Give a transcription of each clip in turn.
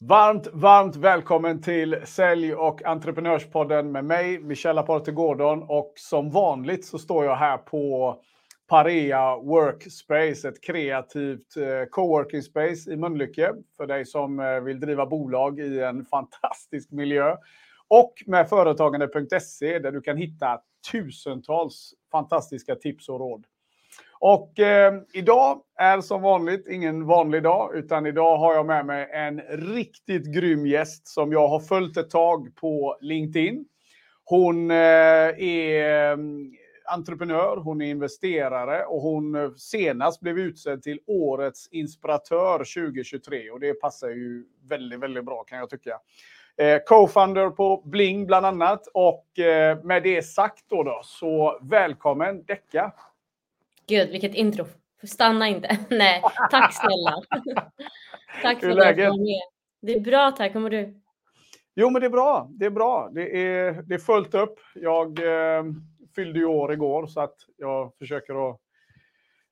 Varmt, varmt välkommen till Sälj och entreprenörspodden med mig, Michelle Aporte Gordon. Och som vanligt så står jag här på Parea Workspace, ett kreativt eh, coworking space i Mölnlycke för dig som eh, vill driva bolag i en fantastisk miljö. Och med företagande.se där du kan hitta tusentals fantastiska tips och råd. Och eh, idag är som vanligt ingen vanlig dag, utan idag har jag med mig en riktigt grym gäst som jag har följt ett tag på LinkedIn. Hon eh, är mm, entreprenör, hon är investerare och hon eh, senast blev utsedd till årets inspiratör 2023 och det passar ju väldigt, väldigt bra kan jag tycka. Eh, Co-founder på Bling bland annat och eh, med det sagt då, då så välkommen Decka. Gud, vilket intro. Stanna inte. Nej, tack snälla. tack för att du var med. Det är bra, tack. Hur mår du? Jo, men det är bra. Det är bra. Det är, det är fullt upp. Jag eh, fyllde ju år igår så att jag försöker att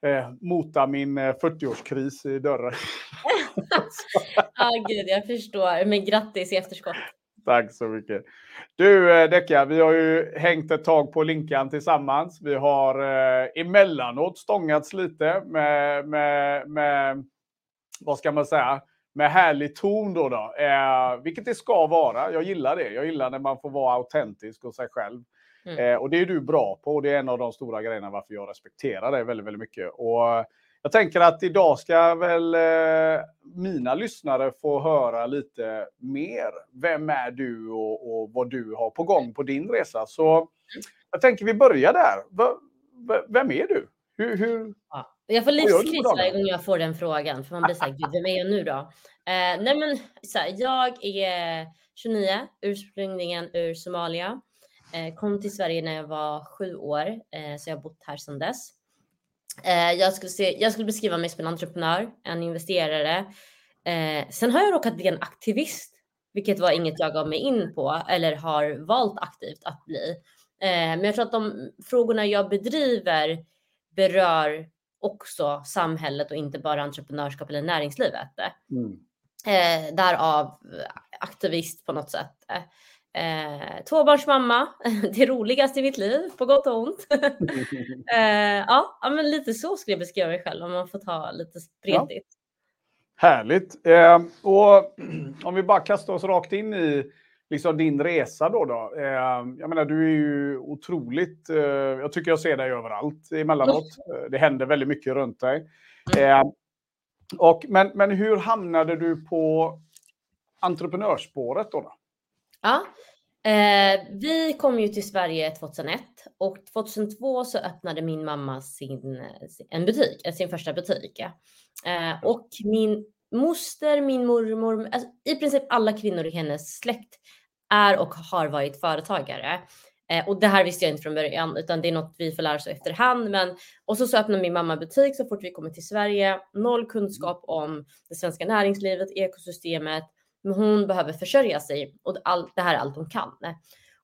eh, mota min 40-årskris eh, i dörren. Ja, ah, gud, jag förstår. Men grattis i efterskott. Tack så mycket. Du eh, Decka, vi har ju hängt ett tag på Linkan tillsammans. Vi har eh, emellanåt stångats lite med, med, med, vad ska man säga, med härlig ton då. då. Eh, vilket det ska vara. Jag gillar det. Jag gillar när man får vara autentisk och sig själv. Mm. Eh, och det är du bra på och det är en av de stora grejerna varför jag respekterar dig väldigt, väldigt mycket. Och jag tänker att idag ska väl eh, mina lyssnare få höra lite mer. Vem är du och, och, vad du har på gång på din resa? Så jag tänker vi börjar där. Vem är du? Hur, hur... Ja, jag får livskris varje gång jag får den frågan. För man blir så här, vem är jag nu då? Eh, nej men, så här, jag är 29, ursprungligen ur Somalia. Eh, kom till Sverige när jag var sju år, eh, så jag har bott här sedan dess. Eh, jag, skulle se, jag skulle beskriva mig som en entreprenör, en investerare. Eh, sen har jag råkat bli en aktivist, vilket var inget jag gav mig in på eller har valt aktivt att bli. Eh, men jag tror att de frågorna jag bedriver berör också samhället och inte bara entreprenörskap eller näringslivet. Mm. Eh, därav aktivist på något sätt. Eh, tvåbarnsmamma, det roligaste i mitt liv, på gott och ont. eh, ja, men lite så skulle jag beskriva mig själv om man får ta lite spretigt. Ja. Härligt. Eh, och om vi bara kastar oss rakt in i liksom din resa då. då. Eh, jag menar, du är ju otroligt... Eh, jag tycker jag ser dig överallt emellanåt. Mm. Det händer väldigt mycket runt dig. Mm. Eh, och, men, men hur hamnade du på entreprenörsspåret då? då? Ja, eh, vi kom ju till Sverige 2001 och 2002 så öppnade min mamma sin, en butik, eh, sin första butik. Eh, och min moster, min mormor, alltså, i princip alla kvinnor i hennes släkt är och har varit företagare. Eh, och det här visste jag inte från början, utan det är något vi får lära oss efterhand. Men, och så, så öppnade min mamma butik så fort vi kommer till Sverige. Noll kunskap om det svenska näringslivet, ekosystemet, men hon behöver försörja sig och all, det här är allt hon kan.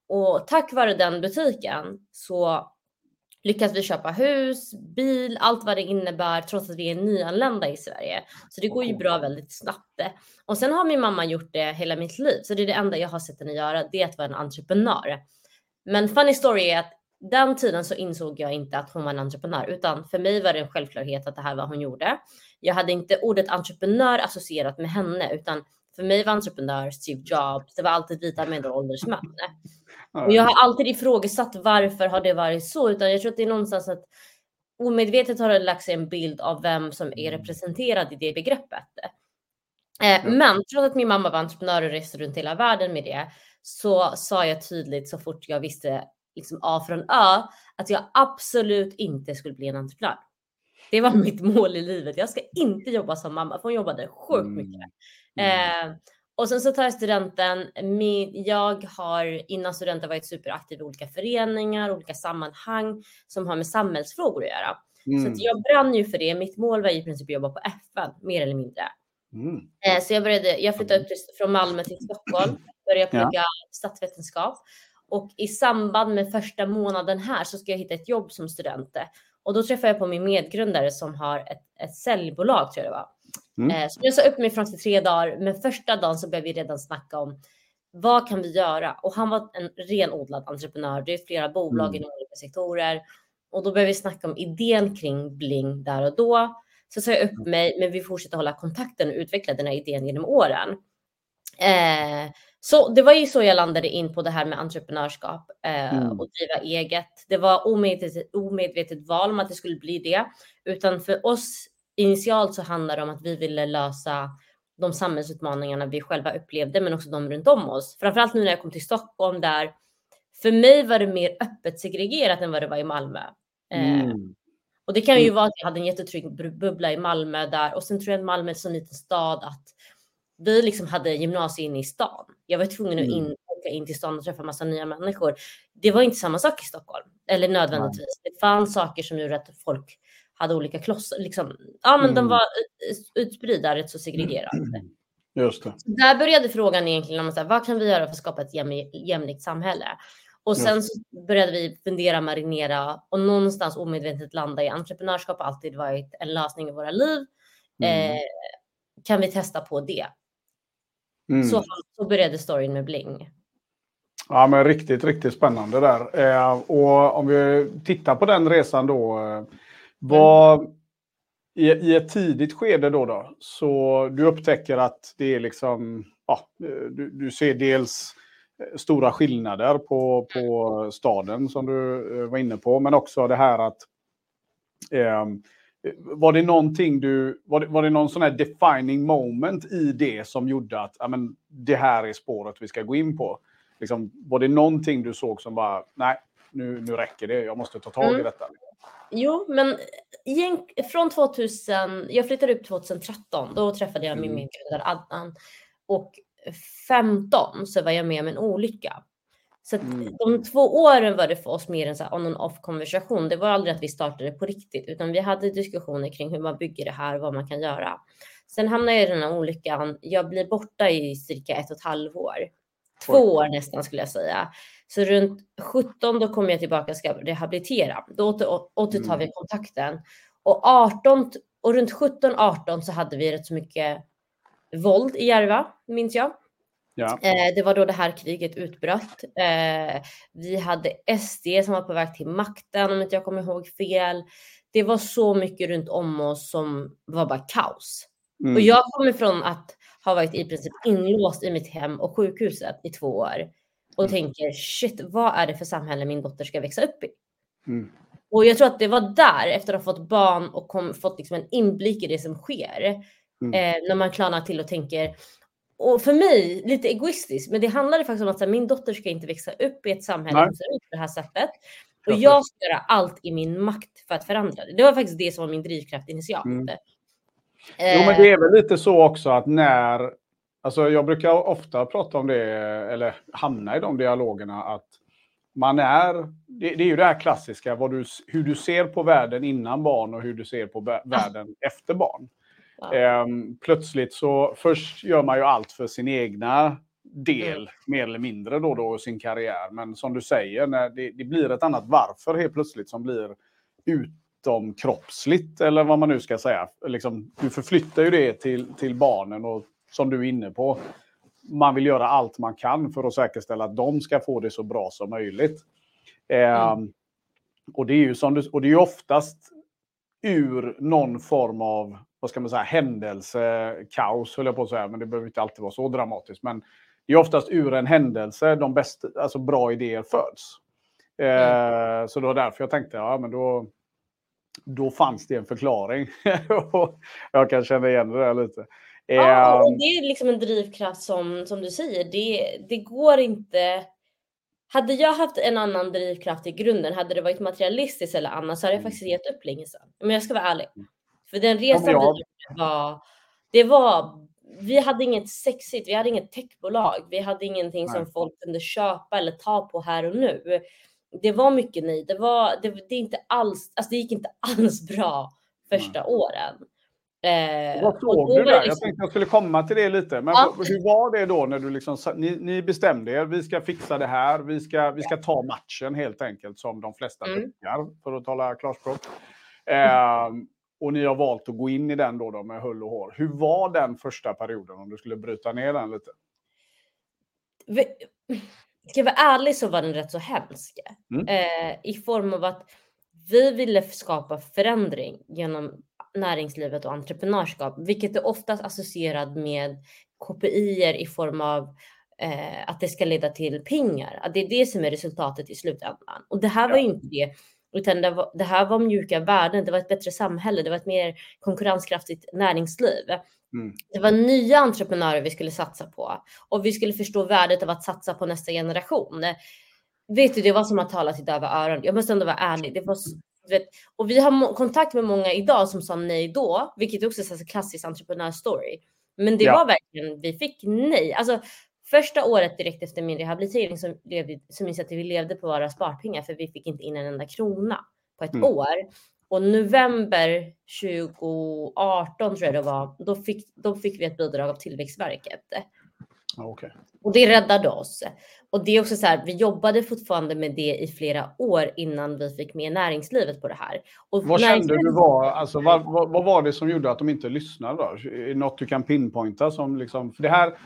Och tack vare den butiken så lyckas vi köpa hus, bil, allt vad det innebär trots att vi är nyanlända i Sverige. Så det går ju bra väldigt snabbt. Och sen har min mamma gjort det hela mitt liv, så det är det enda jag har sett henne göra, det är att vara en entreprenör. Men funny story är att den tiden så insåg jag inte att hon var en entreprenör, utan för mig var det en självklarhet att det här var vad hon gjorde. Jag hade inte ordet entreprenör associerat med henne, utan för mig var entreprenör Steve Jobs. Det var alltid vita medelålders män. Och jag har alltid ifrågasatt varför har det varit så, utan jag tror att det är någonstans att omedvetet har det lagt sig en bild av vem som är mm. representerad i det begreppet. Eh, men trots att min mamma var entreprenör och reste runt hela världen med det så sa jag tydligt så fort jag visste liksom A från Ö att jag absolut inte skulle bli en entreprenör. Det var mitt mål i livet. Jag ska inte jobba som mamma, för hon jobbade sjukt mycket. Mm. Mm. Eh, och sen så tar jag studenten. Min, jag har innan studenten varit superaktiv i olika föreningar, olika sammanhang som har med samhällsfrågor att göra. Mm. Så jag brann ju för det. Mitt mål var i princip att jobba på FN, mer eller mindre. Mm. Eh, så jag, började, jag flyttade upp från Malmö till Stockholm, började plugga ja. statsvetenskap. Och i samband med första månaden här så ska jag hitta ett jobb som student. Och då träffade jag på min medgrundare som har ett, ett säljbolag, tror jag det var. Mm. Eh, så jag sa upp mig från till tre dagar, men första dagen så började vi redan snacka om vad kan vi göra? Och han var en renodlad entreprenör. Det är flera bolag mm. inom olika sektorer och då började vi snacka om idén kring Bling där och då. Så sa jag upp mm. mig, men vi fortsätter hålla kontakten och utveckla den här idén genom åren. Eh, så det var ju så jag landade in på det här med entreprenörskap eh, mm. och driva eget. Det var omedvetet, omedvetet val om att det skulle bli det, utan för oss initialt så handlar det om att vi ville lösa de samhällsutmaningarna vi själva upplevde, men också de runt om oss. Framförallt nu när jag kom till Stockholm där för mig var det mer öppet segregerat än vad det var i Malmö. Eh, mm. Eh, och det kan ju mm. vara att jag hade en jättetrygg bubbla i Malmö där och sen tror jag att Malmö är en så liten stad att vi liksom hade gymnasium inne i stan. Jag var tvungen att in, mm. åka in till stan och träffa massa nya människor. Det var inte samma sak i Stockholm, eller nödvändigtvis. Det fanns saker som gjorde att folk hade olika klossar. Liksom, ja, men mm. de var utspridda rätt så segregerat. Just det. Där började frågan egentligen om så här, vad kan vi göra för att skapa ett jäm, jämlikt samhälle? Och sen så började vi fundera, marinera och någonstans omedvetet landa i entreprenörskap har alltid varit en lösning i våra liv. Mm. Eh, kan vi testa på det? Mm. Så, så började storyn med Bling. Ja, men riktigt, riktigt spännande där. Eh, och om vi tittar på den resan då. Eh, vad, mm. i, I ett tidigt skede då, då, så du upptäcker att det är liksom, ja, du, du ser dels eh, stora skillnader på, på staden som du eh, var inne på, men också det här att eh, var det någonting du, var det, var det någon sån här defining moment i det som gjorde att ja, men, det här är spåret vi ska gå in på? Liksom, var det någonting du såg som bara, nej, nu, nu räcker det, jag måste ta tag mm. i detta? Jo, men från 2000, jag flyttade upp 2013, då träffade jag mm. min grundare Adnan. Och 15 så var jag med om en olycka. Så mm. de två åren var det för oss mer en så on and off konversation. Det var aldrig att vi startade på riktigt, utan vi hade diskussioner kring hur man bygger det här, vad man kan göra. Sen hamnade jag i den här olyckan. Jag blir borta i cirka ett och ett halvår. Två år nästan skulle jag säga. Så runt 17 då kommer jag tillbaka och ska rehabilitera. Då återtar vi mm. kontakten. Och 18 och runt 17 18 så hade vi rätt så mycket våld i Järva, minns jag. Ja. Eh, det var då det här kriget utbröt. Eh, vi hade SD som var på väg till makten om inte jag kommer ihåg fel. Det var så mycket runt om oss som var bara kaos. Mm. Och jag kommer från att ha varit i princip inlåst i mitt hem och sjukhuset i två år och mm. tänker shit, vad är det för samhälle min dotter ska växa upp i? Mm. Och jag tror att det var där, efter att ha fått barn och kom, fått liksom en inblick i det som sker, mm. eh, när man klarnar till och tänker, och för mig, lite egoistiskt, men det handlade faktiskt om att här, min dotter ska inte växa upp i ett samhälle Nej. som ser ut på det här sättet. Och jag ska göra allt i min makt för att förändra det. Det var faktiskt det som var min drivkraft initialt. Mm. Eh, jo, men det är väl lite så också att när Alltså jag brukar ofta prata om det, eller hamna i de dialogerna, att man är, det, det är ju det här klassiska, du, hur du ser på världen innan barn och hur du ser på världen efter barn. Ehm, plötsligt så, först gör man ju allt för sin egna del, mm. mer eller mindre då, då, sin karriär. Men som du säger, när det, det blir ett annat varför helt plötsligt som blir utomkroppsligt, eller vad man nu ska säga. Liksom, du förflyttar ju det till, till barnen och som du är inne på, man vill göra allt man kan för att säkerställa att de ska få det så bra som möjligt. Eh, mm. Och det är ju som du, och det är oftast ur någon form av vad ska man säga, händelse, kaos höll jag på att säga, men det behöver inte alltid vara så dramatiskt. Men det är oftast ur en händelse de bästa, alltså bra idéer föds. Eh, mm. Så det var därför jag tänkte, ja men då, då fanns det en förklaring. jag kan känna igen det där lite. Ja, och ehm. det är liksom en drivkraft som, som du säger, det, det går inte hade jag haft en annan drivkraft i grunden, hade det varit materialistiskt eller annat så hade jag mm. faktiskt gett upp länge sedan. Men jag ska vara ärlig. För den resan vi gjorde var, det var, vi hade inget sexigt, vi hade inget techbolag, vi hade ingenting nej. som folk kunde köpa eller ta på här och nu. Det var mycket nej, det var, det, det inte alls, alltså det gick inte alls bra första nej. åren. Eh, Vad såg du där? Liksom... Jag tänkte jag skulle komma till det lite. Men ja. hur var det då när du liksom, ni, ni, bestämde er, vi ska fixa det här, vi ska, vi ska ta matchen helt enkelt som de flesta mm. brukar, för att tala klarspråk. Eh, och ni har valt att gå in i den då, då med hull och hår. Hur var den första perioden om du skulle bryta ner den lite? Ska jag vara ärlig så var den rätt så hemsk. Mm. Eh, I form av att vi ville skapa förändring genom näringslivet och entreprenörskap, vilket är oftast associerat med KPI i form av eh, att det ska leda till pengar. Att det är det som är resultatet i slutändan. Och det här var inte det, utan det, var, det, här var mjuka värden. Det var ett bättre samhälle. Det var ett mer konkurrenskraftigt näringsliv. Mm. Det var nya entreprenörer vi skulle satsa på och vi skulle förstå värdet av att satsa på nästa generation. Vet du, det var som att tala till döva öron. Jag måste ändå vara ärlig. Det var, vet, och vi har kontakt med många idag som sa nej då, vilket också är en klassisk entreprenörstory. Men det ja. var verkligen, vi fick nej. Alltså, första året direkt efter min rehabilitering så, levde, så minns jag att vi levde på våra sparpengar för vi fick inte in en enda krona på ett mm. år. Och november 2018 tror jag det var, då fick, då fick vi ett bidrag av Tillväxtverket. Okay. Och det räddade oss. Och det är också så här, vi jobbade fortfarande med det i flera år innan vi fick med näringslivet på det här. Och vad kände du var, alltså vad, vad, vad, var det som gjorde att de inte lyssnade då? Något du kan pinpointa som liksom, för det här,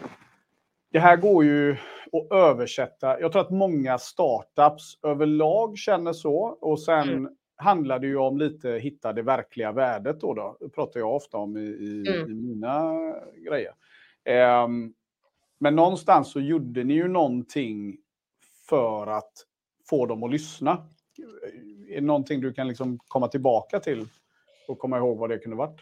det här går ju att översätta. Jag tror att många startups överlag känner så och sen mm. handlar det ju om lite hitta det verkliga värdet då. då. Det pratar jag ofta om i, i, mm. i mina grejer. Um, men någonstans så gjorde ni ju någonting för att få dem att lyssna. Är det någonting du kan liksom komma tillbaka till och komma ihåg vad det kunde varit?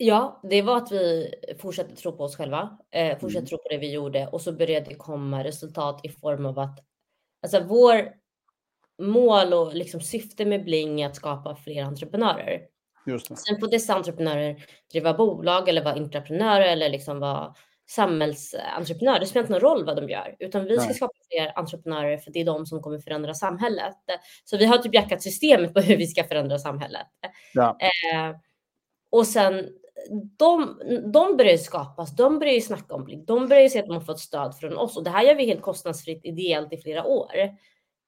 Ja, det var att vi fortsatte tro på oss själva, eh, fortsatte mm. tro på det vi gjorde och så började det komma resultat i form av att alltså vår mål och liksom syfte med Bling är att skapa fler entreprenörer. Just det. Sen får dessa entreprenörer driva bolag eller vara entreprenörer eller liksom vara samhällsentreprenörer. Det spelar inte någon roll vad de gör, utan vi ska Nej. skapa fler entreprenörer för det är de som kommer förändra samhället. Så vi har typ jackat systemet på hur vi ska förändra samhället. Ja. Eh, och sen de, de börjar skapas, de börjar snacka om Blink, de börjar se att de har fått stöd från oss och det här gör vi helt kostnadsfritt ideellt i flera år.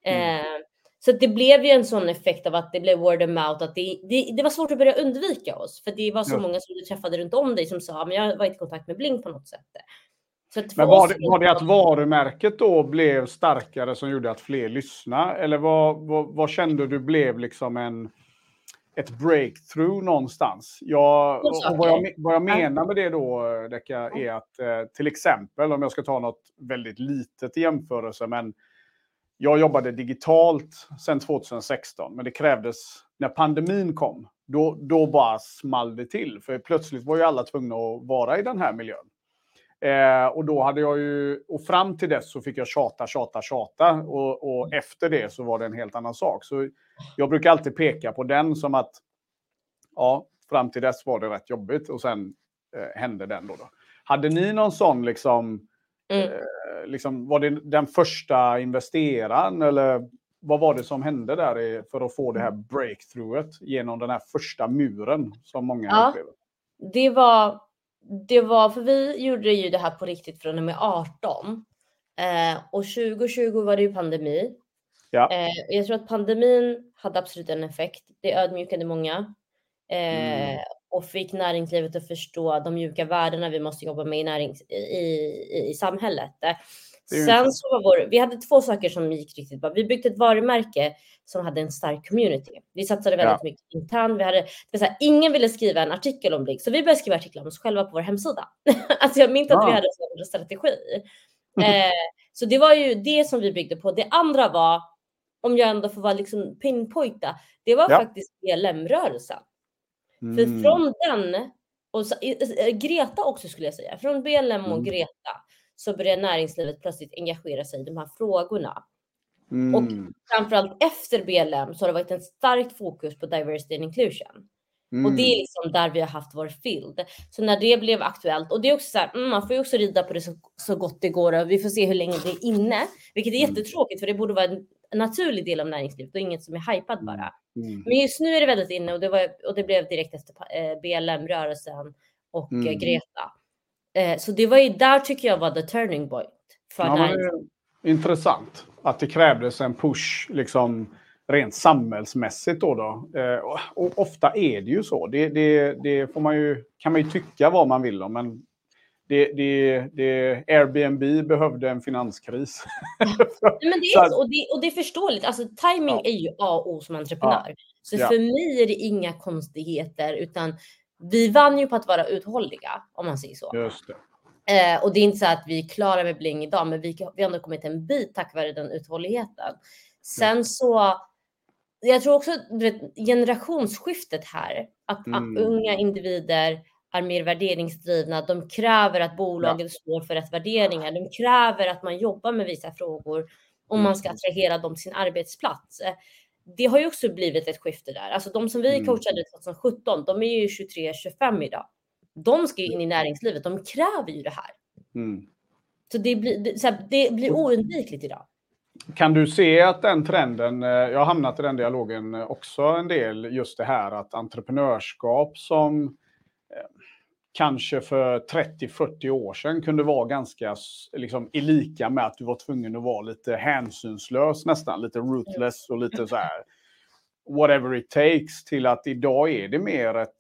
Mm. Eh, så det blev ju en sån effekt av att det blev word of mouth, att det, det, det var svårt att börja undvika oss, för det var så ja. många som du träffade runt om dig som sa, men jag var i kontakt med Blink på något sätt. men var det, var det att varumärket då blev starkare som gjorde att fler lyssnade? Eller vad, vad, vad kände du blev liksom en, ett breakthrough någonstans? Jag, och vad, jag, vad jag menar med det då, Deka, är att eh, till exempel, om jag ska ta något väldigt litet i jämförelse, men jag jobbade digitalt sedan 2016, men det krävdes, när pandemin kom, då, då bara small det till. För plötsligt var ju alla tvungna att vara i den här miljön. Eh, och då hade jag ju, och fram till dess så fick jag tjata, tjata, tjata. Och, och efter det så var det en helt annan sak. Så jag brukar alltid peka på den som att, ja, fram till dess var det rätt jobbigt och sen eh, hände den då, då. Hade ni någon sån liksom, mm. eh, liksom, var det den första investeraren eller vad var det som hände där för att få det här breakthroughet genom den här första muren som många ja, upplever? Det var, det var, för vi gjorde ju det här på riktigt från och med 18. Eh, och 2020 var det ju pandemi. Ja. Eh, jag tror att pandemin hade absolut en effekt. Det ödmjukade många. Eh, mm och fick näringslivet att förstå de mjuka värdena vi måste jobba med i, närings, i, i, i samhället. Sen så var vår, vi hade två saker som gick riktigt bra. Vi byggde ett varumärke som hade en stark community. Vi satsade väldigt ja. mycket internt. Vi hade, det så här, ingen ville skriva en artikel om Blink, så vi började skriva artiklar om oss själva på vår hemsida. alltså jag minns ja. att vi hade en strategi. eh, så det var ju det som vi byggde på. Det andra var, om jag ändå får vara liksom pinpointa, det var ja. faktiskt BLM-rörelsen. Mm. För från den, och så, Greta också skulle jag säga, från BLM och mm. Greta så började näringslivet plötsligt engagera sig i de här frågorna. Mm. Och framförallt efter BLM så har det varit ett starkt fokus på diversity and inclusion. Mm. Och det är liksom där vi har haft vår field. Så när det blev aktuellt, och det är också så här, mm, man får ju också rida på det så, så gott det går och vi får se hur länge det är inne, vilket är mm. jättetråkigt för det borde vara en naturlig del av näringslivet och inget som är hypat bara. Mm. Men just nu är det väldigt inne och det, var, och det blev direkt efter eh, BLM-rörelsen och eh, mm. Greta. Eh, så det var ju där tycker jag var the turning point. För ja, intressant att det krävdes en push liksom rent samhällsmässigt. Då, då. Eh, och ofta är det ju så. Det, det, det får man ju, kan man ju tycka vad man vill om, men det, det, det, Airbnb behövde en finanskris. men det är så, och, det, och det är förståeligt. Alltså, timing ja. är ju A och O som entreprenör. Ja. Så ja. för mig är det inga konstigheter, utan vi vann ju på att vara uthålliga, om man säger så. Just det. Eh, och det är inte så att vi är klara med Bling idag, men vi, vi har ändå kommit en bit tack vare den uthålligheten. Sen så, jag tror också vet, generationsskiftet här, att, mm. att, unga individer är mer värderingsdrivna. De kräver att bolagen ja. står för rätt värderingar. De kräver att man jobbar med vissa frågor om mm. man ska attrahera dem till sin arbetsplats. Det har ju också blivit ett skifte där. Alltså de som vi mm. coachade 2017, de är ju 23-25 idag. De ska ju in i näringslivet. De kräver ju det här. Mm. Så det blir, det, så här, det blir oundvikligt idag. Kan du se att den trenden, eh, jag har hamnat i den dialogen också en del, just det här att entreprenörskap som eh, kanske för 30-40 år sedan kunde vara ganska liksom, i lika med att du var tvungen att vara lite hänsynslös nästan, lite ruthless och lite så här whatever it takes till att idag är det mer ett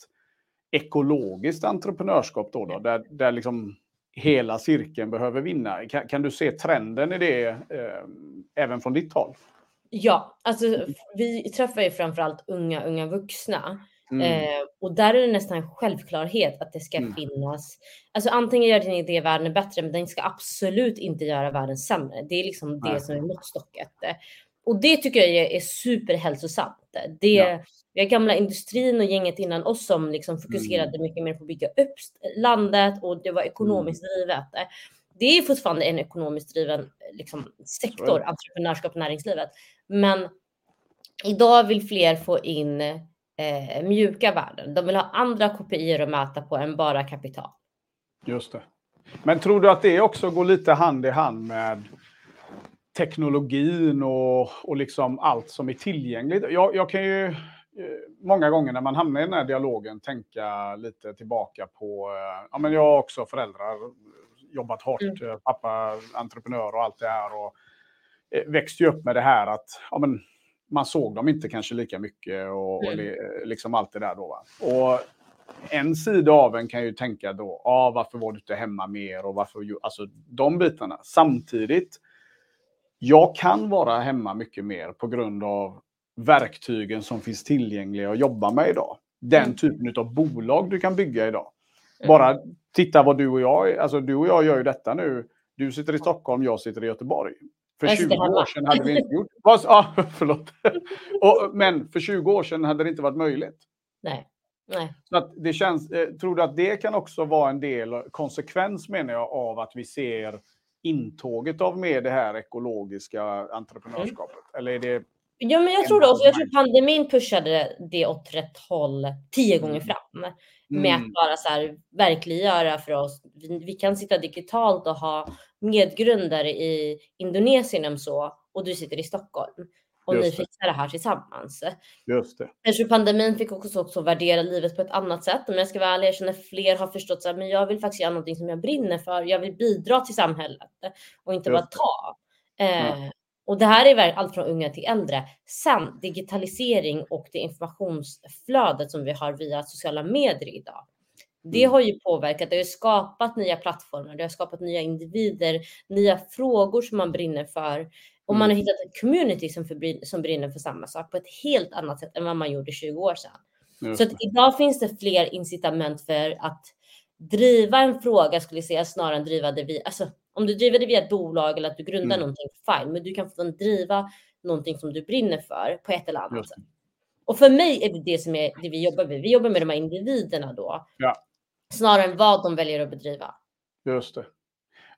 ekologiskt entreprenörskap då, då där, där liksom hela cirkeln behöver vinna. Kan, kan du se trenden i det eh, även från ditt håll? Ja, alltså vi träffar ju framförallt unga, unga vuxna. Mm. Eh, och där är det nästan en självklarhet att det ska mm. finnas. Alltså antingen gör din idé världen bättre, men den ska absolut inte göra världen sämre. Det är liksom det som är måttstocket. Och det tycker jag är superhälsosamt. Det, ja. Vi har gamla industrin och gänget innan oss som liksom fokuserade mm. mycket mer på att bygga upp landet och det var ekonomiskt mm. drivet. Det är fortfarande en ekonomiskt driven liksom, sektor, entreprenörskap och näringslivet. Men idag vill fler få in eh, mjuka värden. De vill ha andra kopior att mäta på än bara kapital. Just det. Men tror du att det också går lite hand i hand med teknologin och, och liksom allt som är tillgängligt? Jag, jag kan ju många gånger när man hamnar i den här dialogen tänka lite tillbaka på, eh, ja men jag har också föräldrar, jobbat hårt, mm. Eh, pappa entreprenör och allt det här och eh, växte ju upp med det här att ja men, man såg dem inte kanske lika mycket och, mm. och liksom allt det där då. Va? Och en sida av en kan ju tänka då, ah, varför var du inte hemma mer och varför, alltså de bitarna. Samtidigt, jag kan vara hemma mycket mer på grund av verktygen som finns tillgängliga att jobba med idag. Den mm. typen av bolag du kan bygga idag. Mm. Bara titta vad du och jag, alltså du och jag gör ju detta nu. Du sitter i Stockholm, jag sitter i Göteborg. För 20 år sedan hade vi inte gjort det. Ah, förlåt. och, men för 20 år sedan hade det inte varit möjligt. Nej. Nej. Så att det känns, eh, tror du att det kan också vara en del, konsekvens menar jag, av att vi ser intåget av med det här ekologiska entreprenörskapet? Mm. Eller är det Ja, men jag tror det också. Jag tror pandemin pushade det åt rätt håll tio gånger mm. fram. Med mm. att bara så här, verkliggöra för oss. Vi, vi, kan sitta digitalt och ha medgrundare i Indonesien och så. Och du sitter i Stockholm. Och Just ni fixar det här tillsammans. Just det. Tror pandemin fick också, också värdera livet på ett annat sätt. Men jag ska vara ärlig, jag känner fler har förstått att jag vill faktiskt göra någonting som jag brinner för. Jag vill bidra till samhället och inte Just bara ta. Eh, och det här är allt från unga till äldre. Sen digitalisering och det informationsflödet som vi har via sociala medier idag. Det mm. har ju påverkat, det har skapat nya plattformar, det har skapat nya individer, nya frågor som man brinner för. Och man har mm. hittat ett community som, för, som brinner för samma sak på ett helt annat sätt än vad man gjorde 20 år sedan. Så att idag finns det fler incitament för att driva en fråga skulle jag säga snarare än driva det vi, alltså om du driver det via ett bolag eller att du grundar mm. någonting, fine, men du kan få driva någonting som du brinner för på ett eller annat sätt. Och för mig är det det som är det vi jobbar med. Vi jobbar med de här individerna då. Ja. Snarare än vad de väljer att bedriva. Just det.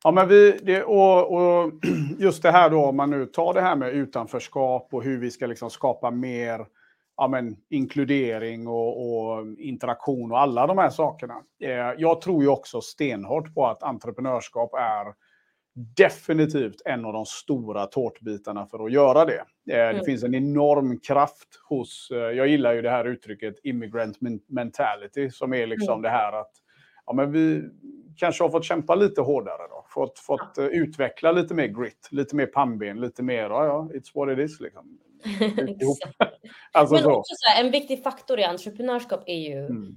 Ja, men vi, det, och, och just det här då, om man nu tar det här med utanförskap och hur vi ska liksom skapa mer ja, men, inkludering och, och, interaktion och alla de här sakerna. Eh, jag tror ju också stenhårt på att entreprenörskap är definitivt en av de stora tårtbitarna för att göra det. Eh, mm. Det finns en enorm kraft hos, eh, jag gillar ju det här uttrycket immigrant mentality, som är liksom mm. det här att ja, men vi kanske har fått kämpa lite hårdare då. Fått, fått ja. utveckla lite mer grit, lite mer pannben, lite mer, ja, ja, it's what it is liksom. alltså Men så. också så här, en viktig faktor i entreprenörskap är ju mm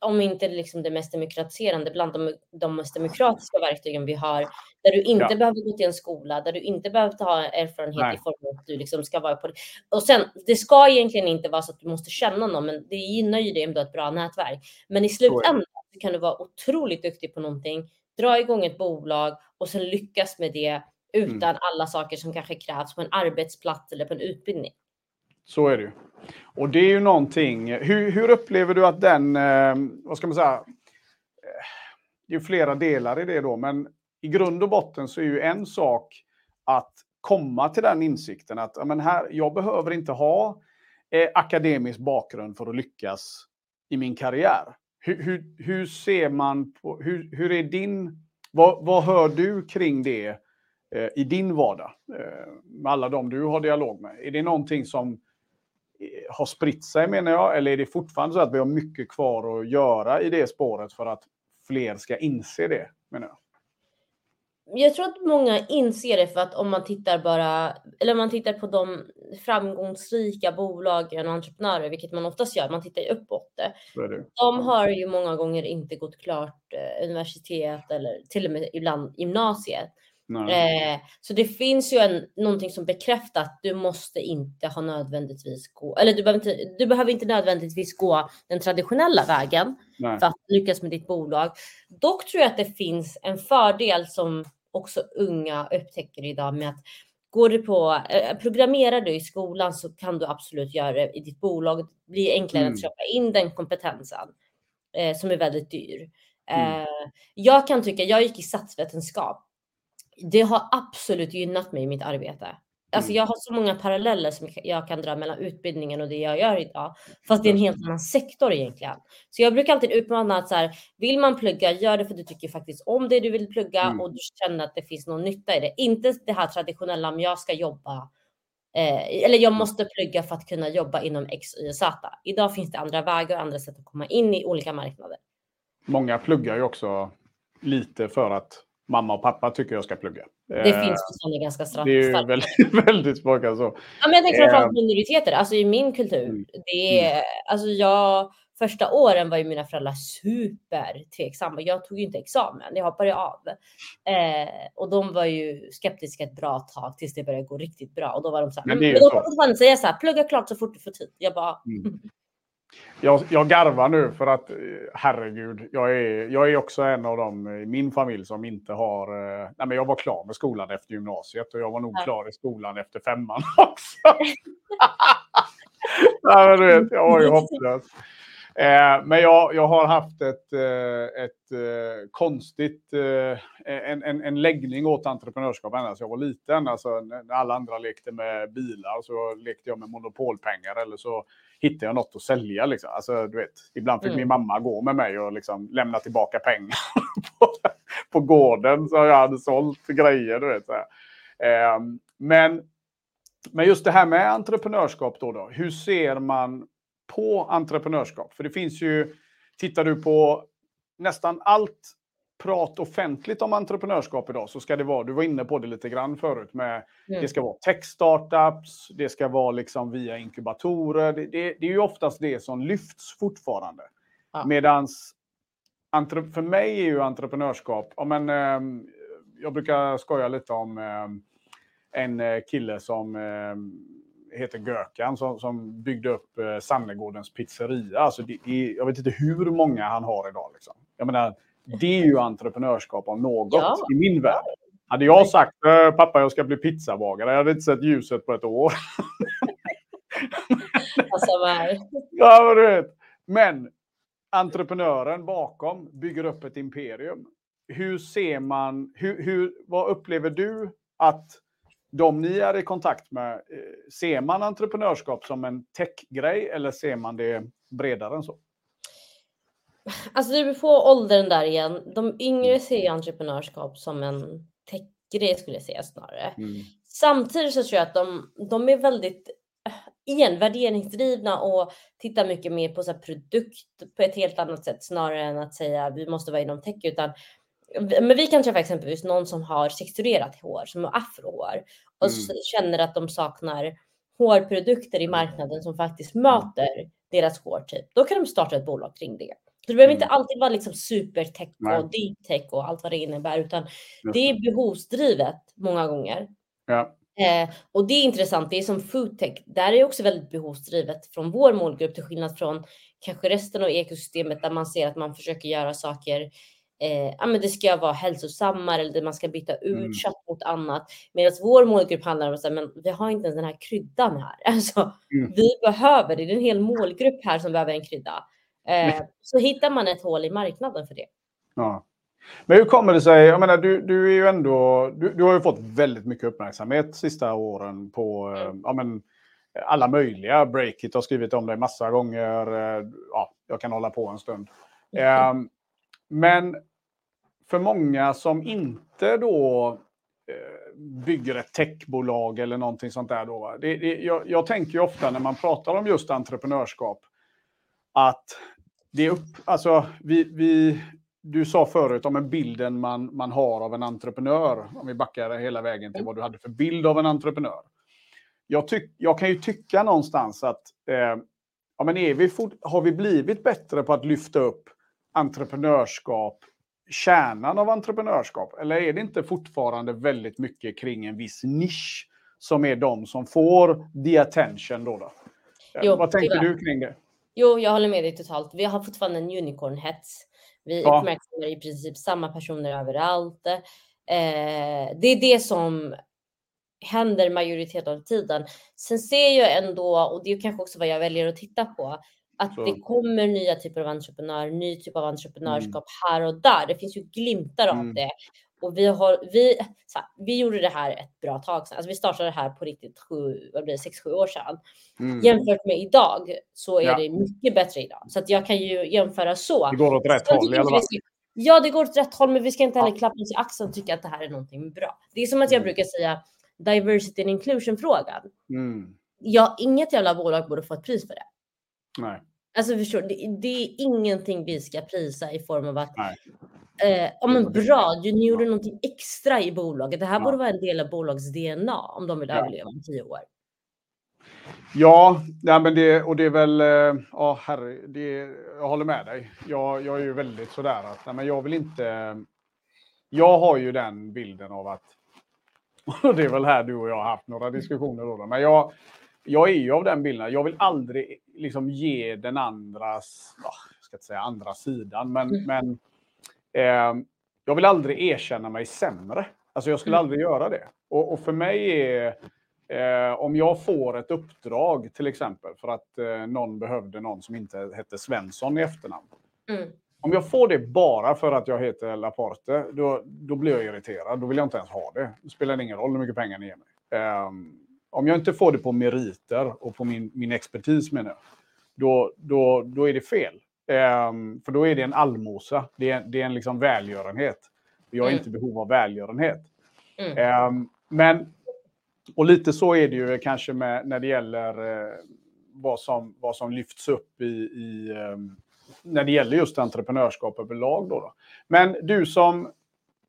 om inte liksom det mest demokratiserande, bland de, de mest demokratiska verktygen vi har, där du inte ja. behöver gå till en skola, där du inte behöver ha erfarenhet Nej. i form av att du liksom ska vara på det. Och sen, det ska egentligen inte vara så att du måste känna någon, men det gynnar ju dig om du har ett bra nätverk. Men i slutändan så kan du vara otroligt duktig på någonting, dra igång ett bolag och sen lyckas med det utan mm. alla saker som kanske krävs på en arbetsplats eller på en utbildning. Så är det ju. Och det är ju någonting. Hur, hur upplever du att den, eh, vad ska man säga, eh, det är ju flera delar i det då, men i grund och botten så är ju en sak att komma till den insikten att men här, jag behöver inte ha eh, akademisk bakgrund för att lyckas i min karriär. Hur, hur, hur ser man på, hur, hur är din, vad, vad hör du kring det eh, i din vardag? Eh, med alla de du har dialog med. Är det någonting som eh, har spritt sig menar jag? Eller är det fortfarande så att vi har mycket kvar att göra i det spåret för att fler ska inse det? Menar jag? Jag tror att många inser det för att om man tittar bara, eller om man tittar på de framgångsrika bolagen och entreprenörer, vilket man oftast gör, man tittar ju uppåt. Det. det. De har ju många gånger inte gått klart eh, universitet eller till och med ibland gymnasiet. Eh, så det finns ju en, någonting som bekräftar att du måste inte ha nödvändigtvis gå, eller du behöver inte, du behöver inte nödvändigtvis gå den traditionella vägen Nej. för att lyckas med ditt bolag. Dock tror jag att det finns en fördel som också unga upptäcker idag med att Går du på, eh, programmerar du i skolan så kan du absolut göra det i ditt bolag. Det blir enklare mm. att köpa in den kompetensen eh, som är väldigt dyr. Mm. Eh, jag kan tycka, jag gick i statsvetenskap det har absolut gynnat mig i mitt arbete. Alltså mm. jag har så många paralleller som jag kan dra mellan utbildningen och det jag gör idag. Fast det är en helt annan sektor egentligen. Så jag brukar alltid utmana att så här, vill man plugga, gör det för du tycker faktiskt om det du vill plugga mm. och du känner att det finns någon nytta i det. Inte det här traditionella, om jag ska jobba eh, eller jag måste plugga för att kunna jobba inom X, Y Z. Idag finns det andra vägar och andra sätt att komma in i olika marknader. Många pluggar ju också lite för att mamma och pappa tycker jag ska plugga. Det eh, finns fortfarande ganska starkt. Det är väldigt, väldigt många så. Ja, men jag tänker framförallt eh, minoriteter, alltså i min kultur. Mm. Det är, mm. alltså jag, första åren var ju mina föräldrar super tveksamma. Jag tog ju inte examen, jag hoppade av. Eh, och de var ju skeptiska ett bra tag tills det började gå riktigt bra. Och då var de så här, men, men då så. säga så här, plugga klart så fort du får tid. Jag bara, mm. Jag, jag garvar nu för att herregud, jag är, jag är också en av dem i min familj som inte har... Eh, nej men jag var klar med skolan efter gymnasiet och jag var nog ja. klar i skolan efter femman också. nej, men du vet, jag var ju hopplös. Eh, men jag, jag har haft ett, eh, ett eh, konstigt, eh, en, en, en läggning åt entreprenörskap ända sedan jag var liten. Alltså, när alla andra lekte med bilar så lekte jag med monopolpengar eller så hittade jag något att sälja. Liksom. Alltså, du vet, ibland fick mm. min mamma gå med mig och liksom lämna tillbaka pengar på, på gården så jag hade sålt grejer. Du vet, så eh, men, men just det här med entreprenörskap då, då. Hur ser man på entreprenörskap? För det finns ju, tittar du på nästan allt prat offentligt om entreprenörskap idag så ska det vara, du var inne på det lite grann förut, med mm. det ska vara tech-startups, det ska vara liksom via inkubatorer. Det, det, det, är ju oftast det som lyfts fortfarande. Ja. Medans för mig är ju entreprenörskap, ja, men, eh, jag brukar skoja lite om eh, en kille som eh, heter Gökan som, som byggde upp eh, Sannegårdens pizzeria. Alltså det, det, jag vet inte hur många han har idag. Liksom. Jag menar, det är ju entreprenörskap om något ja. i min värld. Hade jag sagt äh, pappa jag ska bli pizzabagare, jag hade inte sett ljuset på ett år. alltså, ja, men du vet. Men entreprenören bakom bygger upp ett imperium. Hur ser man, hur, hur, vad upplever du att de ni är i kontakt med, eh, ser man entreprenörskap som en techgrej eller ser man det bredare än så? Alltså det beror på åldern där igen. De yngre mm. ser entreprenörskap som en techgrej skulle jag säga snarare. Mm. Samtidigt så tror jag att de, de är väldigt igen värderingsdrivna och tittar mycket mer på så produkt på ett helt annat sätt snarare än att säga vi måste vara inom tech utan men vi kan träffa exempelvis någon som har sexturerat hår, som har afrohår och mm. känner att de saknar hårprodukter i marknaden som faktiskt möter deras hårtyp, då kan de starta ett bolag kring det. Så det behöver inte Mm. alltid vara liksom supertech och deep tech och allt vad det innebär, utan det är behovsdrivet många gånger. Ja. Eh, och det är intressant, det är som foodtech, där är det också väldigt behovsdrivet från vår målgrupp till skillnad från kanske resten av ekosystemet där man ser att man försöker göra saker eh, ja, men det ska vara hälsosammare eller man ska byta ut Mm. kött mot annat. Medan vår målgrupp handlar om att men vi har inte ens den här kryddan här. Alltså, Mm. Vi behöver, det är en hel målgrupp här som behöver en krydda. Eh, så hittar man ett hål i marknaden för det. Ja. Men hur kommer det sig? Jag menar, du, du är ju ändå. Du, du har ju fått väldigt mycket uppmärksamhet sista åren på eh, ja, men, alla möjliga. Breakit har skrivit om dig massa gånger. eh, Ja, jag kan hålla på en stund. Eh, men för många som inte då eh, bygger ett techbolag eller någonting sånt där. Då, det, det, jag, jag tänker ju ofta när man pratar om just entreprenörskap att det är upp, alltså vi, vi, du sa förut om en bilden man, man har av en entreprenör, om vi backar hela vägen till vad du hade för bild av en entreprenör. Jag, tyck, jag kan ju tycka någonstans att eh, ja, men är vi fort, har vi blivit bättre på att lyfta upp entreprenörskap, kärnan av entreprenörskap? Eller är det inte fortfarande väldigt mycket kring en viss nisch som är de som får the attention då? då? Jo, vad tänker tyvärr. du kring det? Jo, jag håller med dig totalt. Vi har fortfarande en unicorn-hets. Vi Ja. uppmärksammar i princip samma personer överallt. Eh, det är det som händer majoriteten av tiden. Sen ser jag ändå, och det är kanske också vad jag väljer att titta på, att Så. det kommer nya typer av entreprenörer, ny typ av entreprenörskap Mm. här och där. Det finns ju glimtar av Mm. det. Och vi har, vi, så här, vi gjorde det här ett bra tag sedan. Alltså vi startade det här på riktigt sju, vad blir det, sex, sju år sedan. Mm. Jämfört med idag så är Ja. det mycket bättre idag. Så att jag kan ju jämföra så. Det går åt rätt Sen håll i alla fall. Ja, det går åt rätt håll, men vi ska inte heller klappa oss i axeln och tycka att det här är någonting bra. Det är som att jag Mm. brukar säga diversity and inclusion-frågan. Mm. Ja, inget jävla bolag borde få ett pris för det. Nej. Alltså förstår det, det är ingenting vi ska prisa i form av att Nej. Eh, ja men bra, du, ni gjorde någonting extra i bolaget. Det här Ja. borde vara en del av bolags DNA om de vill överleva om tio år. Ja, nej, men det, och det är väl, eh, ja herre, det, jag håller med dig. Jag, jag är ju väldigt sådär att, nej, men jag vill inte, jag har ju den bilden av att, och det är väl här du och jag har haft några diskussioner då, men jag, jag är ju av den bilden, jag vill aldrig liksom ge den andras, ja, jag ska inte säga andra sidan, men, Mm. men eh, jag vill aldrig erkänna mig sämre. Alltså jag skulle Mm. aldrig göra det. Och, och för mig är, Eh, om jag får ett uppdrag till exempel för att eh, någon behövde någon som inte hette Svensson i efternamn. Mm. Om jag får det bara för att jag heter Laporte, då, då blir jag irriterad. Då vill jag inte ens ha det. Det spelar ingen roll hur mycket pengar ni ger mig. Ehm, om jag inte får det på meriter och på min, min expertis menar jag, då, då, då är det fel. Ehm, för då är det en allmosa. Det är, det är en liksom välgörenhet. Jag är Mm. inte i behov av välgörenhet. Mm. Ehm, men, och lite så är det ju kanske med, när det gäller eh, vad, som, vad som lyfts upp i, i ehm, när det gäller just entreprenörskap överlag. Då, då. Men du som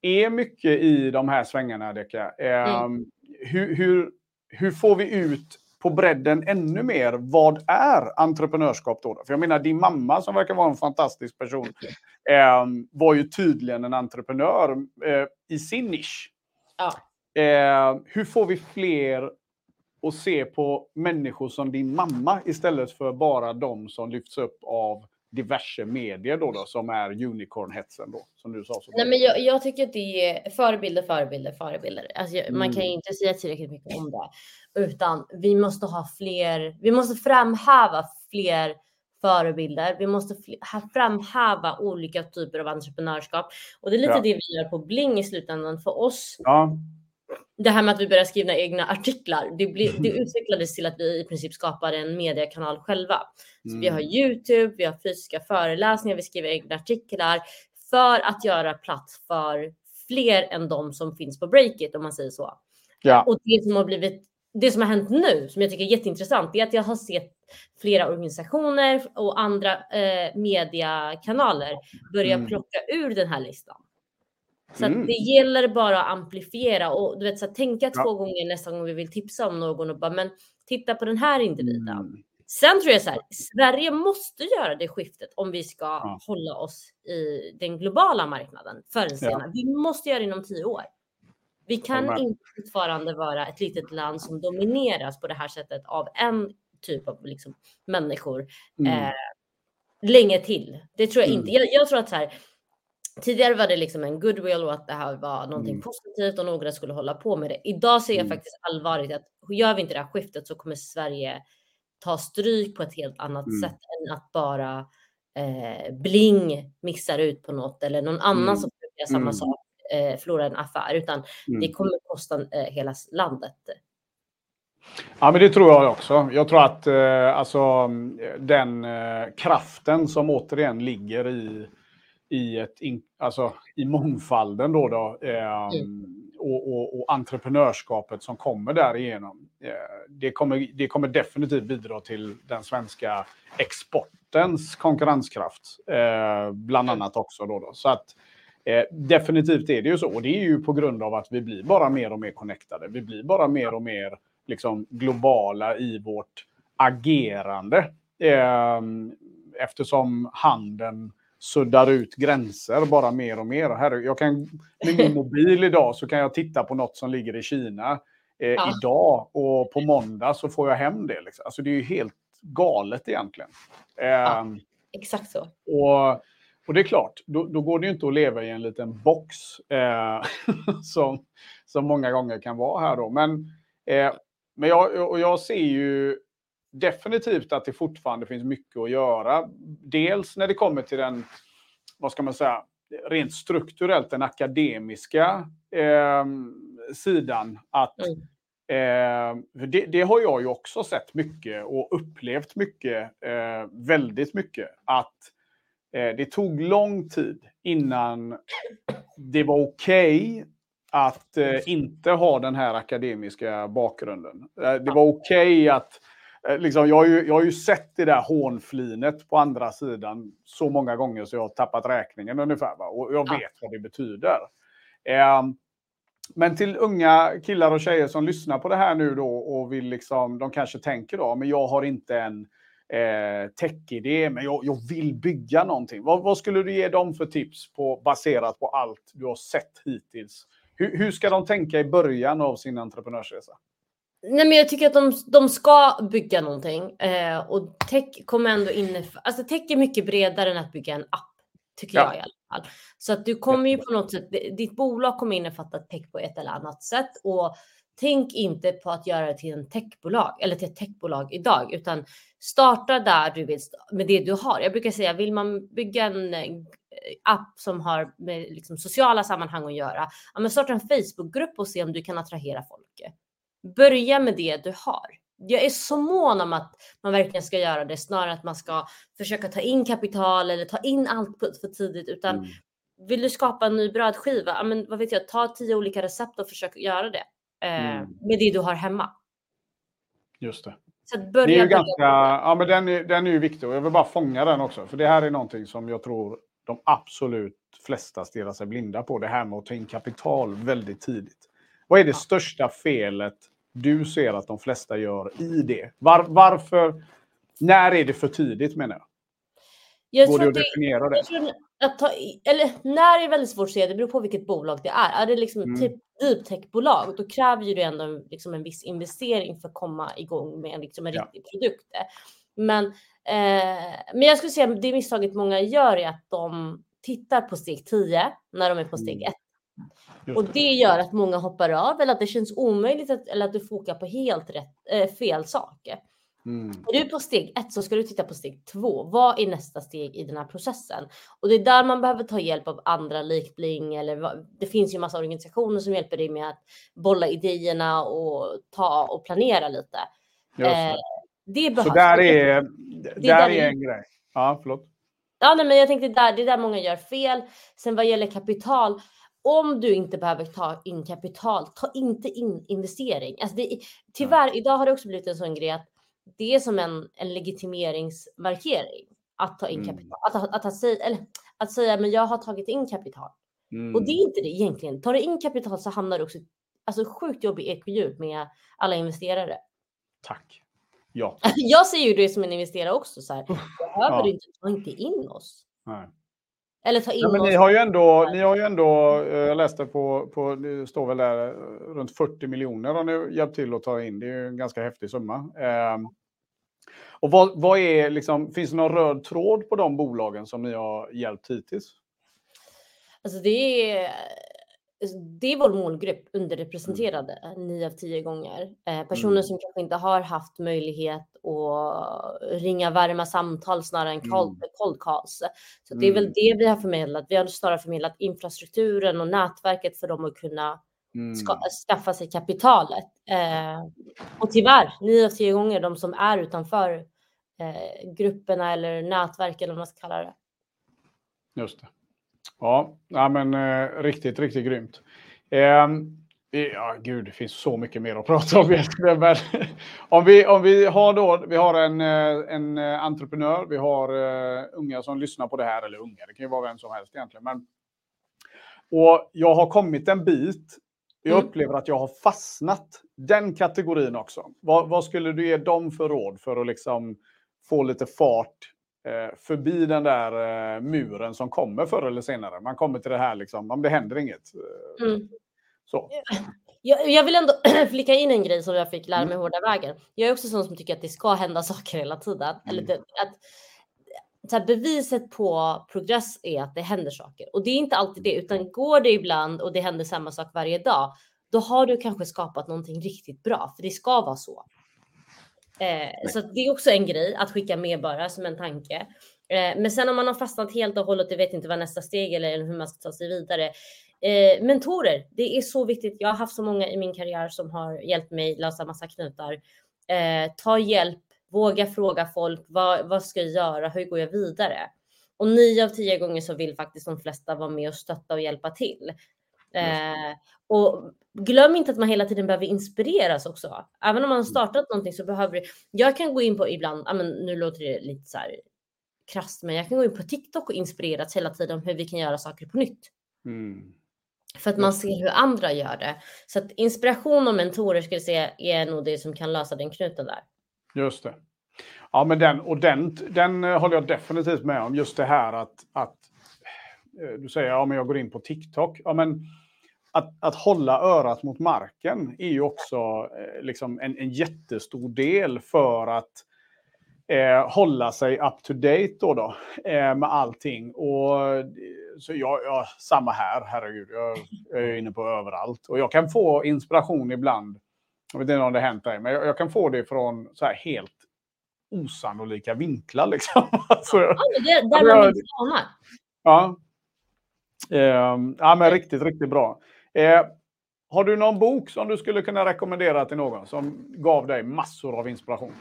är mycket i de här svängarna, Deka, ehm, hur, hur, hur får vi ut på bredden ännu mer? Vad är entreprenörskap då? För jag menar, din mamma som verkar vara en fantastisk person ehm, var ju tydligen en entreprenör eh, i sin nisch. Ja. Eh, hur får vi fler att se på människor som din mamma istället för bara de som lyfts upp av diverse medier då, då som är unicorn-hetsen då, som du sa. Så. Nej, men jag, jag tycker att det är förebilder, förebilder, förebilder. Alltså, jag, Man kan ju Mm. inte säga tillräckligt mycket om det, utan vi måste ha fler. Vi måste framhäva fler förebilder. Vi måste framhäva olika typer av entreprenörskap och det är lite Ja. det vi gör på Bling i slutändan för oss. Ja, Det här med att vi börjar skriva egna artiklar, det, blir, det utvecklades till att vi i princip skapar en mediekanal själva. Så vi har Mm. Youtube, vi har fysiska föreläsningar, vi skriver egna artiklar för att göra plats för fler än de som finns på Breakit om man säger så. ja. Och det som har blivit det som har hänt nu som jag tycker är jätteintressant är att jag har sett flera organisationer och andra eh, mediekanaler börja Mm. plocka ur den här listan. Så Mm. det gäller bara att amplifiera och du vet, så att tänka Ja. två gånger nästa gång vi vill tipsa om någon och bara men Titta på den här individen. Mm. Sen tror jag så här, Sverige måste göra det skiftet om vi ska ja. hålla oss i den globala marknaden förr eller senare. Ja. Vi måste göra det inom tio år. Vi kan inte fortfarande vara ett litet land som domineras på det här sättet av en typ av liksom, människor mm. eh, länge till. Det tror jag mm. inte. Jag, jag, tror att så här, tidigare var det liksom en goodwill och att det här var någonting mm. positivt och några skulle hålla på med det. Idag ser jag mm. faktiskt allvarligt att gör vi inte det här skiftet så kommer Sverige ta stryk på ett helt annat mm. sätt än att bara eh, Bling missar ut på något eller någon annan mm. som gör samma mm. sak eh, förlorar en affär, utan det mm. kommer kosta eh, hela landet. Ja, men det tror jag också. Jag tror att eh, alltså, den eh, kraften som återigen ligger i, i, ett in, alltså, i mångfalden då, då eh, mm. och, och, och, entreprenörskapet som kommer därigenom. Eh, det, kommer, det kommer definitivt bidra till den svenska exportens konkurrenskraft, eh, bland annat också. Då, då. Så att Eh, definitivt är det ju så. Och det är ju på grund av att vi blir bara mer och mer connectade. Vi blir bara mer och mer liksom, globala i vårt agerande. Eh, eftersom handeln suddar ut gränser bara mer och mer. Här, jag kan, med min mobil idag så kan jag titta på något som ligger i Kina eh, ja. idag och på måndag så får jag hem det. Liksom. Alltså det är ju helt galet egentligen. Eh, ja, ehm, exakt så. Och och det är klart, då, då, går det ju inte att leva i en liten box eh, som, som många gånger kan vara här då. Men, eh, men jag, och jag ser ju definitivt att det fortfarande finns mycket att göra. Dels när det kommer till den, vad ska man säga, rent strukturellt den akademiska eh, sidan. Att, mm. eh, det, det, har jag ju också sett mycket och upplevt mycket, eh, väldigt mycket. Att Eh, det tog lång tid innan det var okej okay att eh, inte ha den här akademiska bakgrunden. Eh, det var okej okay att Liksom, jag, har ju, jag har ju sett det där hånflinet på andra sidan så många gånger så jag har tappat räkningen ungefär. Va? Och jag vet ja. vad det betyder. Eh, men till unga killar och tjejer som lyssnar på det här nu då och vill liksom, de kanske tänker då, men jag har inte en eh, tech-idé, men jag, jag, vill bygga någonting. Vad, vad, skulle du ge dem för tips på, baserat på allt du har sett hittills? Hur, hur ska de tänka i början av sin entreprenörsresa? Nej, men jag tycker att de, de ska bygga någonting eh, och tech kommer ändå innefatta, alltså tech är mycket bredare än att bygga en app, tycker ja. jag i alla fall. Så att du kommer ju på något sätt, ditt bolag kommer innefatta tech på ett eller annat sätt och Tänk inte på att göra det till en techbolag eller till ett techbolag idag, utan starta där du vill med det du har. Jag brukar säga, vill man bygga en eh, app som har med liksom sociala sammanhang att göra, ja, men starta en Facebookgrupp och se om du kan attrahera folk. Börja med det du har. Jag är så mån om att man verkligen ska göra det snarare att man ska försöka ta in kapital eller ta in allt för tidigt, utan mm. vill du skapa en ny brödskiva, men vad vet jag, ta tio olika recept och försök göra det eh, mm. med det du har hemma. Just det. Så att börja det är ju ganska, ja, men den, är, den är ju viktig och jag vill bara fånga den också. För det här är någonting som jag tror de absolut flesta stirrar sig blinda på. Det här med att ta in kapital väldigt tidigt. Vad är det ja. största felet du ser att de flesta gör i det? Var, varför? När är det för tidigt menar jag? jag Går det att definiera det? att ta, eller när är väldigt svårt att säga, det beror på vilket bolag det är. Är det liksom mm. typ deep tech-bolag, då kräver ju det ändå liksom en viss investering för att komma igång med liksom en ja. riktig produkt. Men, eh, men jag skulle säga att det misstaget många gör är att de tittar på steg 10 när de är på steg 1. Och det gör att många hoppar av eller att det känns omöjligt att, eller att du fokar på helt rätt, äh, fel saker. Mm. Är du på steg ett så ska du titta på steg två. Vad är nästa steg i den här processen? Och det är där man behöver ta hjälp av andra likt Bling eller vad, det finns ju massa organisationer som hjälper dig med att bolla idéerna och ta och planera lite. Eh, det behövs. Så där är, det, där, där är en grej. Ja, förlåt. Ja, nej, men jag tänkte där, det är där många gör fel. Sen vad gäller kapital, om du inte behöver ta in kapital, ta inte in investering. Alltså det, tyvärr, idag har det också blivit en sån grej att det är som en, en legitimeringsmarkering att ta in mm. kapital. Att, att, att, att, säga, eller, att säga, men jag har tagit in kapital. Mm. Och det är inte det egentligen. Tar du in kapital så hamnar du också alltså sjukt jobbig ekohjul med alla investerare. Tack. Ja. Jag ser ju det som en investerare också. Så här. Behöver Ja. du inte, ta inte in oss. Nej. Eller ta in Ja, men ni har ju ändå, ni har ju ändå jag läste på, på, det står väl där, eh, runt 40 miljoner har ni hjälpt till att ta in. Det är ju en ganska häftig summa. Ehm, och vad, vad är liksom, finns det någon röd tråd på de bolagen som ni har hjälpt hittills? Alltså det är, det är vår målgrupp, underrepresenterade, nio av tio gånger. Eh, personer Mm. som kanske inte har haft möjlighet att ringa varma samtal snarare än cold, Mm. cold calls. Så det är väl Mm. det vi har förmedlat. Vi har snarare förmedlat infrastrukturen och nätverket för dem att kunna Mm. ska, skaffa sig kapitalet. Eh, och tyvärr, nio av tio gånger de som är utanför eh, grupperna eller nätverk eller vad man ska kalla det. Just det. Ja, ja men eh, riktigt, riktigt grymt. Ehm, ja, gud, det finns så mycket mer att prata om. Men om, vi, om vi har då, vi har en, eh, en eh, entreprenör, vi har eh, unga som lyssnar på det här, eller unga, det kan ju vara vem som helst egentligen. Men, och jag har kommit en bit. Jag Mm. upplever att jag har fastnat den kategorin också. Vad, vad skulle du ge dem för råd för att liksom få lite fart eh, förbi den där eh, muren som kommer förr eller senare. Man kommer till det här liksom, om det händer inget. eh, Mm. Så. Jag, jag vill ändå flika in en grej som jag fick lära Mm. mig hårda vägen. Jag är också sån som tycker att det ska hända saker hela tiden. Eller Mm. det, att, så här, beviset på progress är att det händer saker. Och det är inte alltid det, utan går det ibland och det händer samma sak varje dag, då har du kanske skapat någonting riktigt bra, för det ska vara så. Eh, så det är också en grej att skicka med bara som en tanke. Eh, men sen om man har fastnat helt och hållet och vet inte vad nästa steg är eller hur man ska ta sig vidare. Eh, mentorer, det är så viktigt. Jag har haft så många i min karriär som har hjälpt mig lösa massa knutar. Eh, ta hjälp, våga fråga folk. Vad, vad ska jag göra? Hur går jag vidare? Och nio av tio gånger så vill faktiskt de flesta vara med och stötta och hjälpa till. Eh, och glöm inte att man hela tiden behöver inspireras också. Även om man har startat någonting så behöver det. Jag kan gå in på ibland, men nu låter det lite så här krasst, men jag kan gå in på TikTok och inspireras hela tiden om hur vi kan göra saker på nytt. Mm. För att man ser hur andra gör det. Så att inspiration och mentorer skulle jag säga är nog det som kan lösa den knuten där. Just det. Ja, men den, och den, den eh, håller jag definitivt med om. Just det här att, att eh, du säger ja, men jag går in på TikTok. Ja, men att, att hålla örat mot marken är ju också eh, liksom en, en jättestor del för att eh, hålla sig up to date då, då eh, med allting. Och, eh, så jag, jag, samma här, herregud. Jag, jag är inne på överallt. Och jag kan få inspiration ibland. Jag vet inte om det har hänt dig, men jag, jag kan få det från så här helt osannolika vinklar. Liksom. alltså, Ja, men det, där Ja, man inte anar. Ja. Ehm, ja, men riktigt, riktigt bra. Eh, har du någon bok som du skulle kunna rekommendera till någon som gav dig massor av inspiration?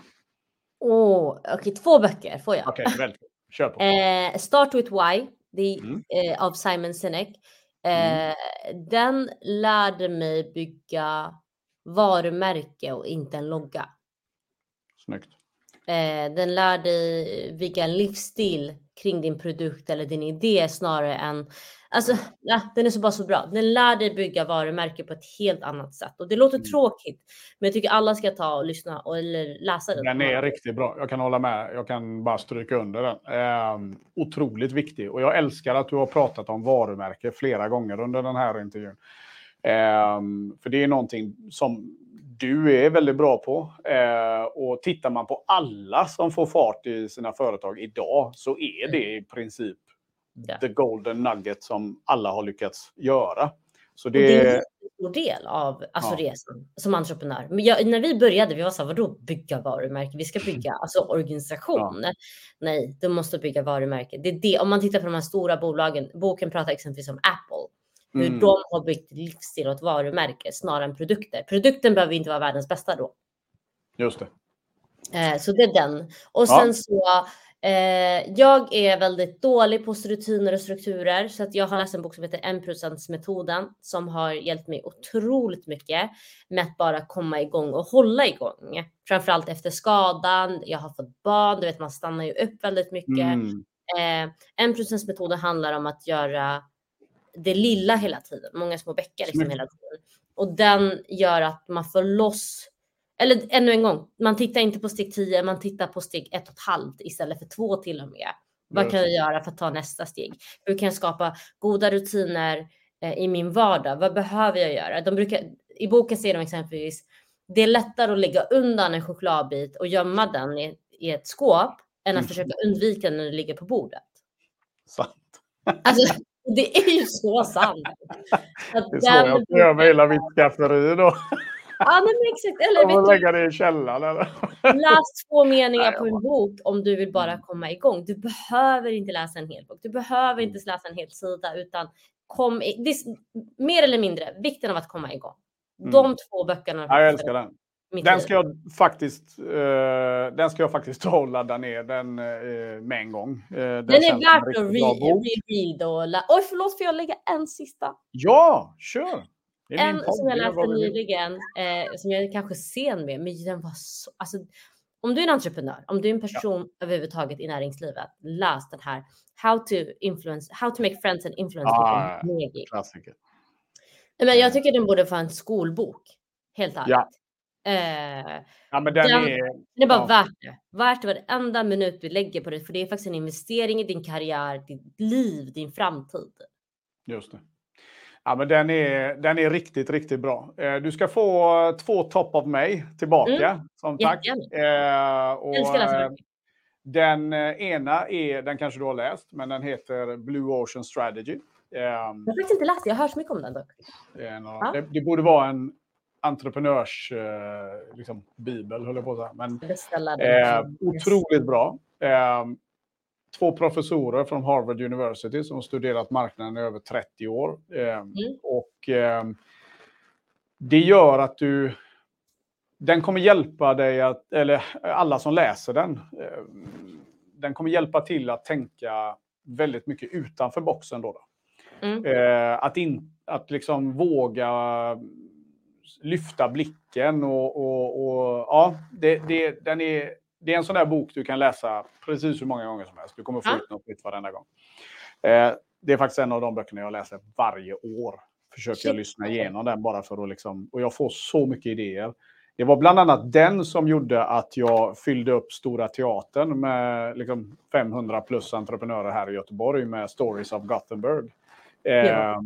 Åh, okej, två böcker får jag. Okej, väldigt bra. Kör på. Eh, Start with Why, är Mm. eh, av Simon Sinek. Eh, Den lärde mig bygga varumärke och inte en logga. Snyggt. Eh, den lär dig bygga en livsstil kring din produkt eller din idé snarare än... Alltså, ja, den är så bara så bra. Den lär dig bygga varumärke på ett helt annat sätt. Och det låter Mm. tråkigt, men jag tycker alla ska ta och lyssna och, eller läsa den. Den är riktigt bra. Jag kan hålla med. Jag kan bara stryka under den. Ehm, otroligt viktig. Och jag älskar att du har pratat om varumärke flera gånger under den här intervjun. Ehm, för det är någonting som du är väldigt bra på. Ehm, och tittar man på alla som får fart i sina företag idag så är det i princip Ja. the golden nugget som alla har lyckats göra. Så Och det är det, en stor del av alltså, Ja. resan som entreprenör. Men jag, när vi började, vi var så här, vadå bygga varumärke? Vi ska bygga alltså, organisation. Nej, du måste bygga varumärke. Det är det. Om man tittar på de här stora bolagen, boken pratar exempelvis om Apple. Hur Mm. de har byggt livsstil och ett varumärke snarare än produkter. Produkten behöver inte vara världens bästa då. just det. Eh, så det är den. Och Ja. sen så, eh, jag är väldigt dålig på rutiner och strukturer. Så att jag har läst en bok som heter 1%-metoden som har hjälpt mig otroligt mycket med att bara komma igång och hålla igång. Framförallt efter skadan, jag har fått barn, du vet man stannar ju upp väldigt mycket. Mm. Eh, 1%-metoden handlar om att göra det lilla hela tiden, många små bäckar liksom Snyggt. hela tiden. Och den gör att man får loss eller ännu en gång, man tittar inte på steg 10, man tittar på steg 1,5 istället för 2 till och med. Vad kan jag göra för att ta nästa steg? Hur kan jag skapa goda rutiner eh, i min vardag? Vad behöver jag göra? De brukar, I boken säger de exempelvis, det är lättare att lägga undan en chokladbit och gömma den i, i ett skåp än att mm. försöka undvika den när den ligger på bordet. Sant. Alltså, det är ju så sant. Att det är så jag med hela mitt skafferi då. Ja, men exakt. Eller vet lägga det i källaren eller? Läs två meningar på en bok om du vill bara mm. komma igång. Du behöver inte läsa en hel bok. Du behöver inte läsa en hel sida utan kom i, det, mer eller mindre vikten av att komma igång. De mm. två böckerna. Ja, jag älskar den. Den ska jag faktiskt, uh, den ska jag faktiskt ta och ladda ner den uh, med en gång. Uh, den, den är värt att re-read och... Oj, förlåt, får jag lägga en sista? Ja, kör! En som jag läste nyligen, eh, som jag är kanske sen med, men den var så... Alltså, om du är en entreprenör, om du är en person ja. överhuvudtaget i näringslivet, läs den här How to influence, how to make friends and influence ah, people. Klassiker. Men jag tycker den borde vara en skolbok, helt ärligt. Ja. Eh, ja, men den, den, är, den är bara ja. värt det. Värt varenda minut du lägger på det, för det är faktiskt en investering i din karriär, ditt liv, din framtid. Just det. Ja, men den, är, den är riktigt, riktigt bra. Eh, du ska få två topp av mig tillbaka mm. som tack. Eh, och, eh, den ena är, den kanske du har läst, men den heter Blue Ocean Strategy. jag har faktiskt inte läst jag har hört så mycket om den dock. Ja. Det, det, borde vara en entreprenörs eh, liksom, bibel, höll jag på att säga. Men, eh, otroligt bra. Eh, två professorer från Harvard University som har studerat marknaden i över 30 år. Eh, mm. Och eh, det gör att du... Den kommer hjälpa dig att, eller alla som läser den, eh, den kommer hjälpa till att tänka väldigt mycket utanför boxen. Då, då. Mm. Att, in, att liksom våga lyfta blicken och, och, och ja, det, det, den är det är en sån där bok du kan läsa precis hur många gånger som helst. Du kommer få ja. ut något nytt varenda gång. Eh, det är faktiskt en av de böckerna jag läser varje år. Försöker Shit. jag lyssna igenom den bara för att liksom... Och jag får så mycket idéer. Det var bland annat den som gjorde att jag fyllde upp Stora Teatern med liksom 500 plus entreprenörer här i Göteborg med Stories of Gothenburg. Ja. Eh,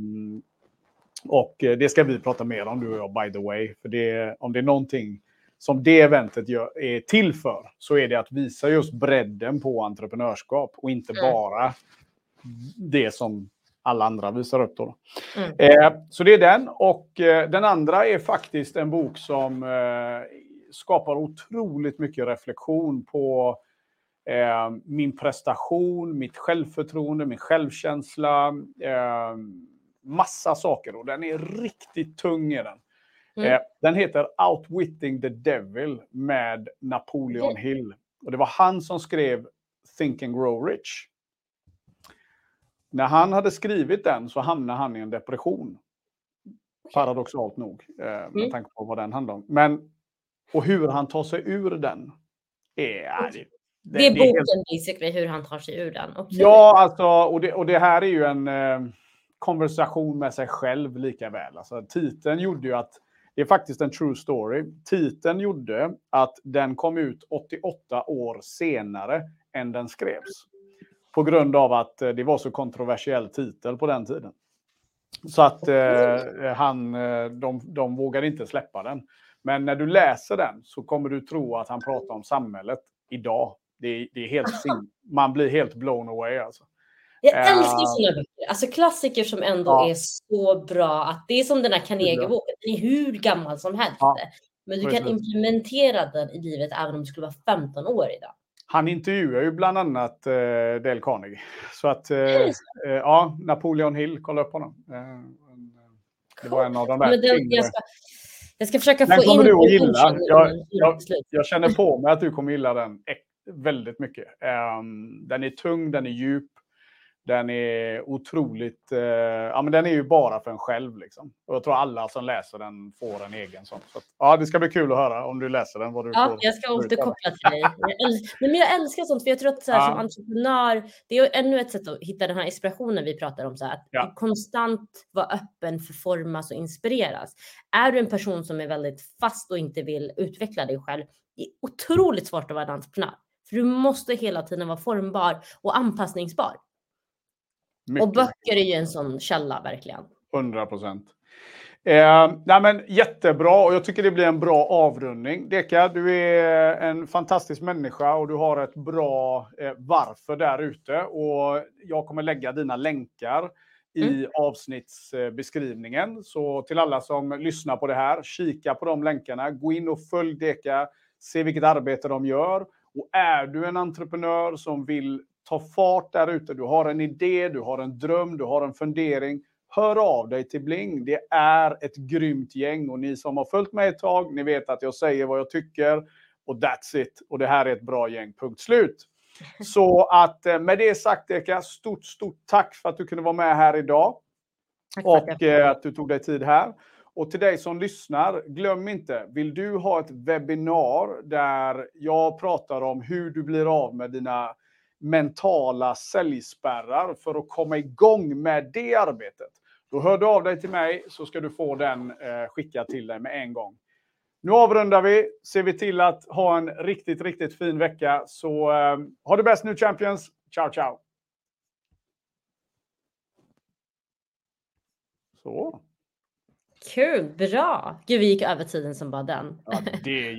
och det ska vi prata mer om, du och jag, by the way. För det, om det är någonting som det eventet gör, är till för så är det att visa just bredden på entreprenörskap och inte mm. bara det som alla andra visar upp. Då. Mm. Eh, så det är den. Och eh, den andra är faktiskt en bok som eh, skapar otroligt mycket reflektion på eh, min prestation, mitt självförtroende, min självkänsla. Eh, massa saker och den är riktigt tung i den. Mm. Eh, den heter Outwitting the Devil med Napoleon mm. Hill. Och det var han som skrev Think and Grow Rich. När han hade skrivit den så hamnade han i en depression. Paradoxalt nog, eh, med mm. tanke på vad den handlar om. Men, och hur han tar sig ur den är... Det, det, det är boken helt... basically, hur han tar sig ur den. Okay. Ja, alltså, och det, och det här är ju en eh, konversation med sig själv lika väl. Alltså, titeln gjorde ju att det är faktiskt en true story. Titeln gjorde att den kom ut 88 år senare än den skrevs. På grund av att eh, det var så kontroversiell titel på den tiden. Så att eh, han, eh, de, de vågade inte släppa den. Men när du läser den så kommer du tro att han pratar om samhället idag. Det är, det är helt sin, man blir helt blown away alltså. Jag älskar sådana böcker. Alltså klassiker som ändå ja. är så bra. att Det är som den här Carnegie-boken. Den är hur gammal som helst. Ja. Men du kan implementera den i livet även om du skulle vara 15 år idag. Han intervjuar ju bland annat eh, Dale Carnegie. Så att, eh, eh, ja, Napoleon Hill, kolla upp honom. Eh, det var en av de där. Men den, jag, ska, jag ska försöka den få in... Kommer du att gilla. Jag, jag, jag, känner på mig att du kommer gilla den väldigt mycket. Um, den är tung, den är djup. Den är otroligt, eh, ja men den är ju bara för en själv liksom. Och jag tror alla som läser den får en egen sån. Så ja, det ska bli kul att höra om du läser den. Vad du ja, får, jag ska återkoppla till dig. Men jag älskar sånt, för jag tror att så här, ja. som entreprenör, det är ännu ett sätt att hitta den här inspirationen vi pratar om. Så här, att ja. konstant vara öppen för formas och inspireras. Är du en person som är väldigt fast och inte vill utveckla dig själv, det är otroligt svårt att vara en entreprenör. För du måste hela tiden vara formbar och anpassningsbar. Mycket. Och böcker är ju en sån källa verkligen. 100 procent. Eh, nej men jättebra och jag tycker det blir en bra avrundning. Deka, du är en fantastisk människa och du har ett bra eh, varför där ute. Och jag kommer lägga dina länkar i mm. avsnittsbeskrivningen. Så till alla som lyssnar på det här, kika på de länkarna. Gå in och följ Deka, se vilket arbete de gör. Och är du en entreprenör som vill ta fart där ute. Du har en idé, du har en dröm, du har en fundering. Hör av dig till Bling. Det är ett grymt gäng och ni som har följt mig ett tag, ni vet att jag säger vad jag tycker och that's it. Och det här är ett bra gäng, punkt slut. Så att eh, med det sagt Eka, stort, stort tack för att du kunde vara med här idag. och att, eh, att du tog dig tid här. Och till dig som lyssnar, glöm inte, vill du ha ett webbinar där jag pratar om hur du blir av med dina mentala säljspärrar för att komma igång med det arbetet. Då hör du av dig till mig så ska du få den eh, skickad till dig med en gång. Nu avrundar vi. Ser vi till att ha en riktigt, riktigt fin vecka. Så eh, ha det bäst nu Champions. Ciao, ciao! Så. Kul, bra! Gud, vi gick över tiden som bara den. Ja, det gör